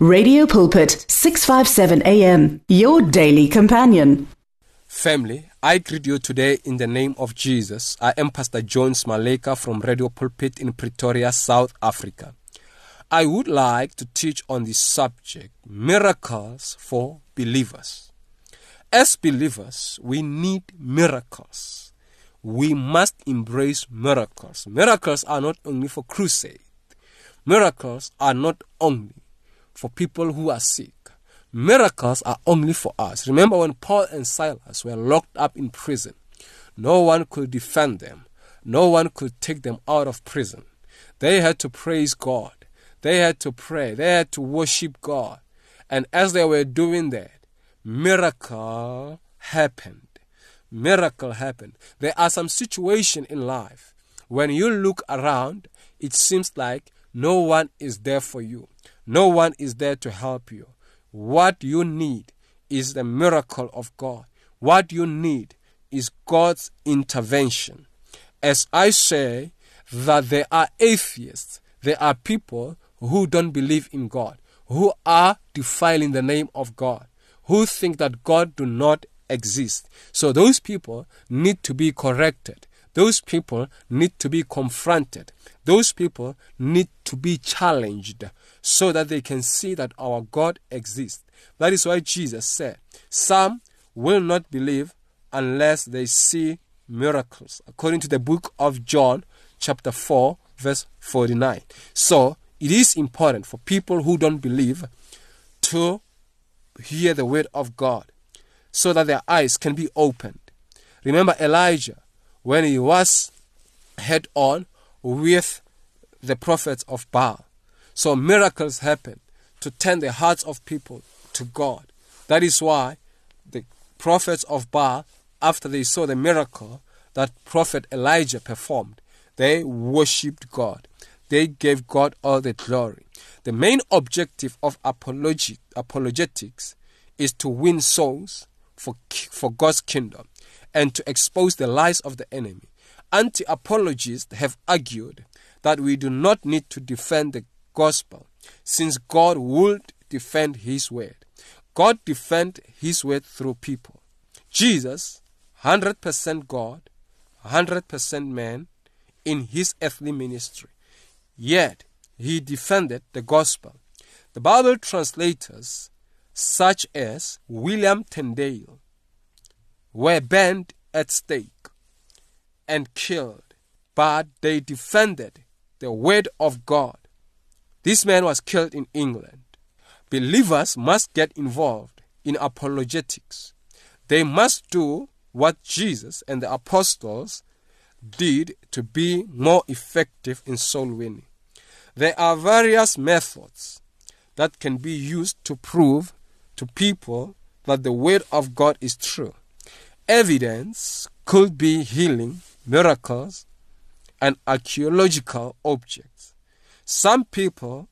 Radio Pulpit 657 AM your daily companion. Family, I greet you today in the name of Jesus. I am Pastor Jones Maleka from Radio Pulpit in Pretoria, South Africa. I would like to teach on the subject miracles for believers. As believers, we need miracles. We must embrace miracles. Miracles are not only for crusade. Miracles are not only for people who are sick. Miracles are only for us. Remember when Paul and Silas were locked up in prison? No one could defend them. No one could take them out of prison. They had to praise God. They had to pray. They had to worship God. And as they were doing that, miracle happened. Miracle happened. There are some situations in life when you look around, it seems like no one is there for you. No one is there to help you. What you need is the miracle of God. What you need is God's intervention. As I say that there are atheists, there are people who don't believe in God, who are defiling the name of God, who think that God do not exist. So those people need to be corrected. Those people need to be confronted. Those people need to be challenged so that they can see that our God exists. That is why Jesus said, Some will not believe unless they see miracles, according to the book of John, chapter 4, verse 49. So, it is important for people who don't believe to hear the word of God so that their eyes can be opened. Remember Elijah when he was head on with the prophets of Baal. So miracles happen to turn the hearts of people to God. That is why the prophets of Baal, after they saw the miracle that prophet Elijah performed, they worshipped God. They gave God all the glory. The main objective of apologetics is to win souls for, for God's kingdom and to expose the lies of the enemy. Anti apologists have argued that we do not need to defend the gospel since God would defend his word. God defend his word through people. Jesus, 100% God, 100% man in his earthly ministry. Yet he defended the gospel. The Bible translators such as William Tyndale were burned at stake and killed, but they defended the word of God. This man was killed in England. Believers must get involved in apologetics. They must do what Jesus and the apostles did to be more effective in soul winning. There are various methods that can be used to prove to people that the word of God is true. Evidence could be healing, miracles, and archaeological objects. Some people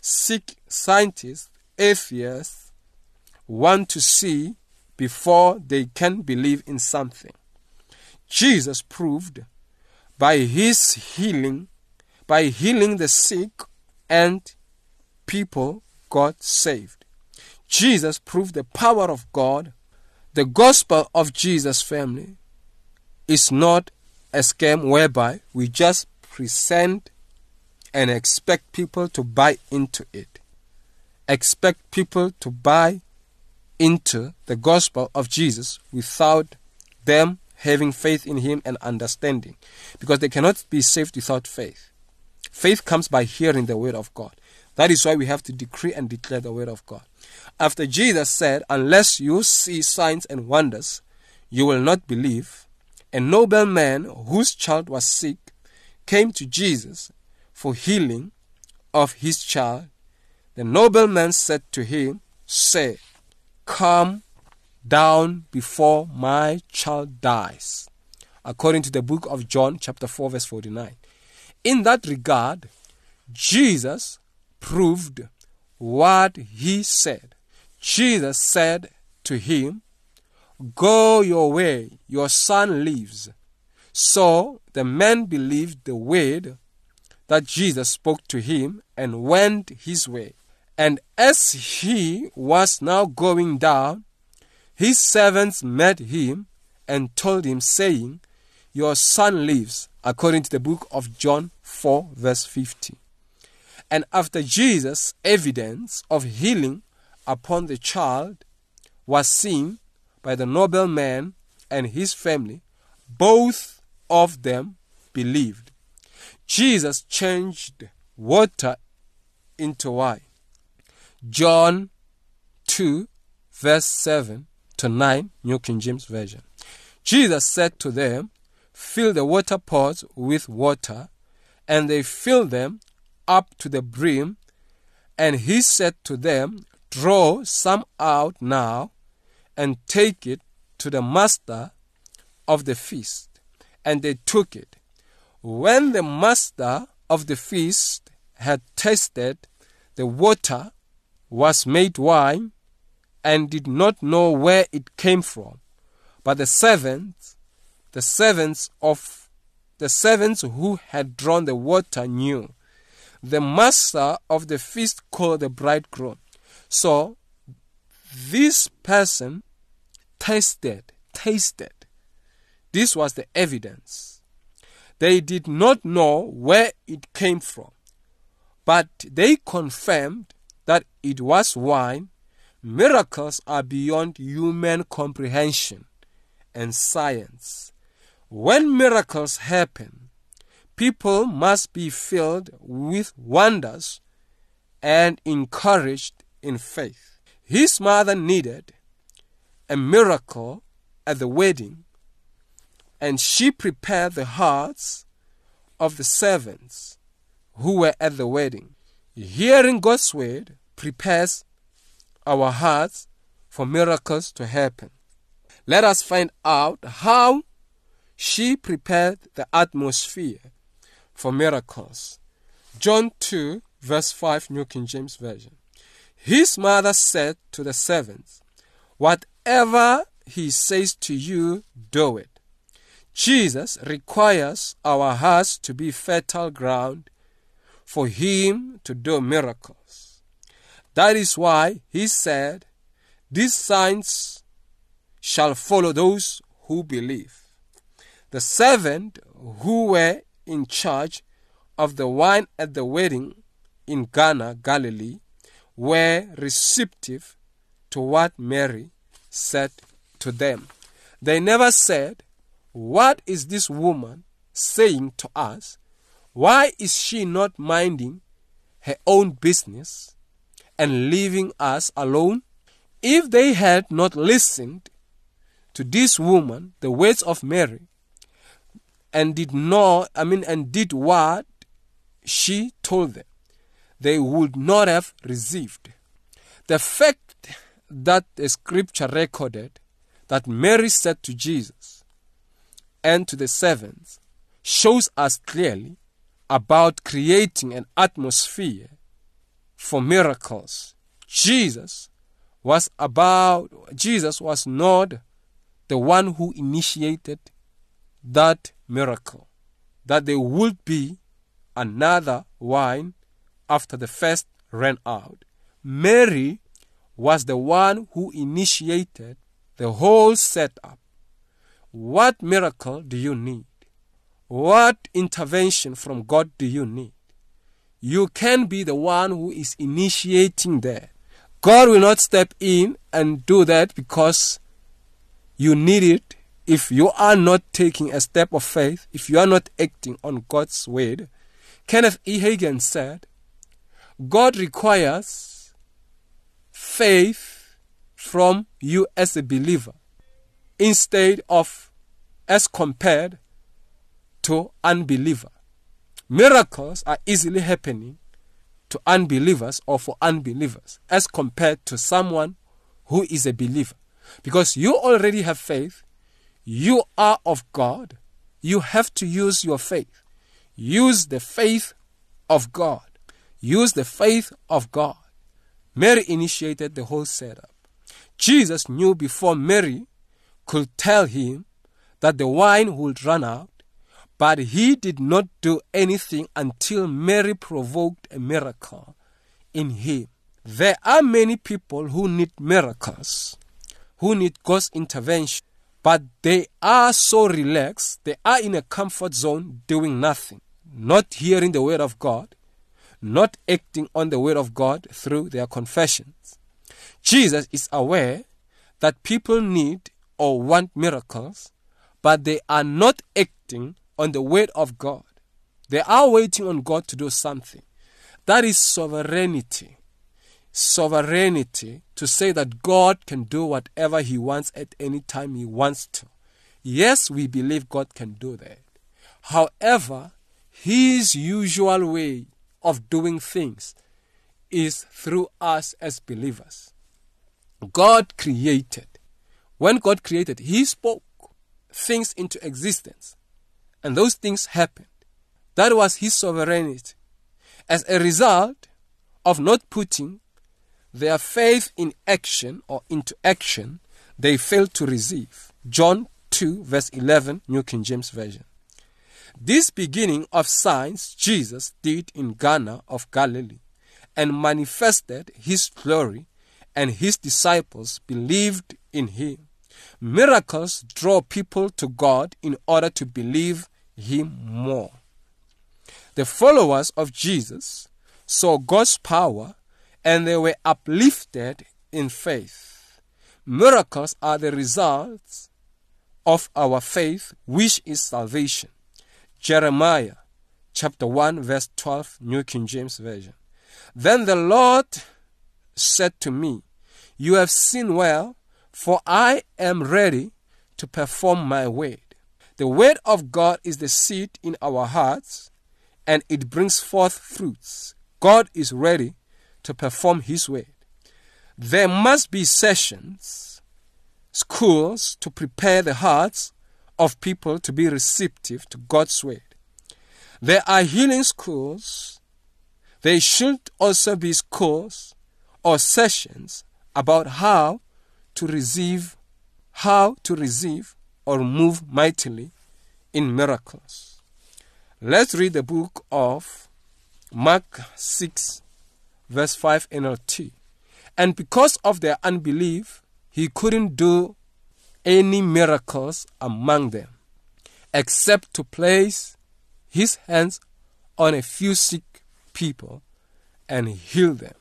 seek scientists, atheists, want to see before they can believe in something. Jesus proved by his healing, by healing the sick, and people got saved. Jesus proved the power of God the gospel of Jesus' family is not a scam whereby we just present and expect people to buy into it. Expect people to buy into the gospel of Jesus without them having faith in Him and understanding. Because they cannot be saved without faith. Faith comes by hearing the word of God. That is why we have to decree and declare the word of God. After Jesus said, Unless you see signs and wonders, you will not believe, a nobleman whose child was sick came to Jesus for healing of his child. The nobleman said to him, Say, come down before my child dies. According to the book of John, chapter 4, verse 49. In that regard, Jesus proved what he said. Jesus said to him, Go your way, your son lives. So the man believed the word that Jesus spoke to him and went his way. And as he was now going down, his servants met him and told him, saying, Your son lives, according to the book of John 4, verse 50. And after Jesus' evidence of healing upon the child was seen by the nobleman and his family, both of them believed. Jesus changed water into wine. John 2, verse 7 to 9, New King James Version. Jesus said to them, Fill the water pots with water, and they filled them up to the brim. And he said to them, Draw some out now, and take it to the master of the feast. And they took it. When the master of the feast had tasted the water was made wine and did not know where it came from. But the servants, the servants of the servants who had drawn the water knew. The master of the feast called the bridegroom. So this person tasted, tasted. This was the evidence. They did not know where it came from, but they confirmed that it was wine, miracles are beyond human comprehension and science. When miracles happen, people must be filled with wonders and encouraged in faith. His mother needed a miracle at the wedding, and she prepared the hearts of the servants who were at the wedding. Hearing God's word prepares our hearts for miracles to happen. Let us find out how she prepared the atmosphere for miracles. John 2, verse 5, New King James Version. His mother said to the servants, Whatever he says to you, do it. Jesus requires our hearts to be fertile ground for him to do miracles. That is why he said, These signs shall follow those who believe. The servant who were in charge of the wine at the wedding in Cana, Galilee, were receptive to what Mary said to them. They never said, What is this woman saying to us? Why is she not minding her own business and leaving us alone? If they had not listened to this woman, the words of Mary, and did not, I mean, and did what she told them, they would not have received. The fact that the scripture recorded that Mary said to Jesus and to the servants shows us clearly about creating an atmosphere for miracles. Jesus was about Jesus was not the one who initiated that miracle that there would be another wine after the first ran out. Mary was the one who initiated the whole setup. What miracle do you need? What intervention from God do you need? You can be the one who is initiating that. God will not step in and do that because you need it. If you are not taking a step of faith, if you are not acting on God's word, Kenneth E. Hagin said, God requires faith from you as a believer instead of as compared to unbeliever. Miracles are easily happening to unbelievers or for unbelievers as compared to someone who is a believer. Because you already have faith, you are of God, you have to use your faith. Use the faith of God. Use the faith of God. Mary initiated the whole setup. Jesus knew before Mary could tell him that the wine would run out but he did not do anything until Mary provoked a miracle in him. There are many people who need miracles, who need God's intervention, but they are so relaxed, they are in a comfort zone doing nothing, not hearing the word of God, not acting on the word of God through their confessions. Jesus is aware that people need or want miracles, but they are not acting on the word of God. They are waiting on God to do something. That is sovereignty. Sovereignty to say that God can do whatever He wants at any time He wants to. Yes, we believe God can do that. However, His usual way of doing things is through us as believers. God created. When God created, He spoke things into existence, and those things happened. That was His sovereignty. As a result of not putting their faith in action or into action, they failed to receive. John 2, verse 11, New King James Version. This beginning of signs Jesus did in Cana of Galilee and manifested his glory, and his disciples believed in him. Miracles draw people to God in order to believe him more. The followers of Jesus saw God's power and they were uplifted in faith. Miracles are the results of our faith, which is salvation. Jeremiah chapter 1, verse 12, New King James Version. Then the Lord said to me, You have seen well, for I am ready to perform my word. The word of God is the seed in our hearts, and it brings forth fruits. God is ready to perform His word. There must be sessions, schools to prepare the hearts of people to be receptive to God's word. There are healing schools. There should also be schools or sessions about how to receive, how to receive or move mightily in miracles. Let's read the book of Mark 6, verse 5 NLT. And because of their unbelief, he couldn't do any miracles among them, except to place his hands on a few sick people and heal them.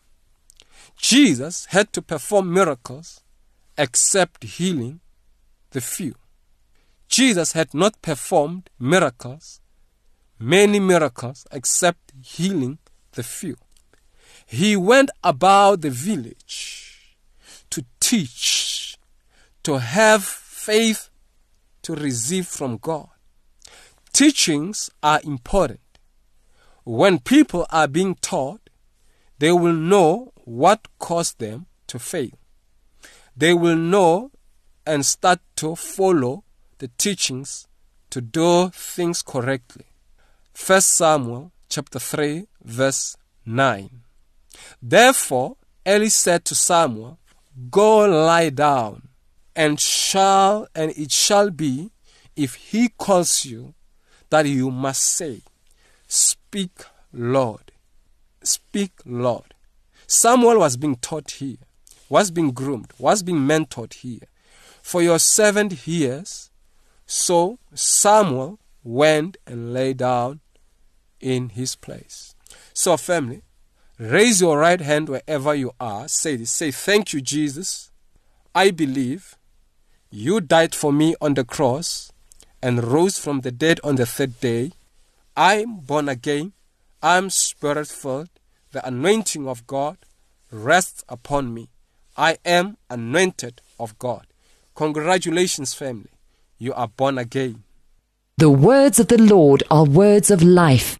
Jesus had to perform miracles except healing the few. Jesus had not performed miracles, many miracles, except healing the few. He went about the village to teach, to have faith to receive from God. Teachings are important. When people are being taught, they will know what caused them to fail. They will know and start to follow the teachings to do things correctly. 1 Samuel chapter 3 verse 9. Therefore Eli said to Samuel, Go lie down, and shall and it shall be if he calls you that you must say, Speak, Lord. Speak, Lord. Samuel was being taught here, was being groomed, was being mentored here. For your servant hears so Samuel went and lay down in his place. So, family, raise your right hand wherever you are. Say. Say, Thank you, Jesus. I believe you died for me on the cross and rose from the dead on the third day. I'm born again. I'm spirit filled. The anointing of God rests upon me. I am anointed of God. Congratulations, family you are born again. The words of the Lord are words of life.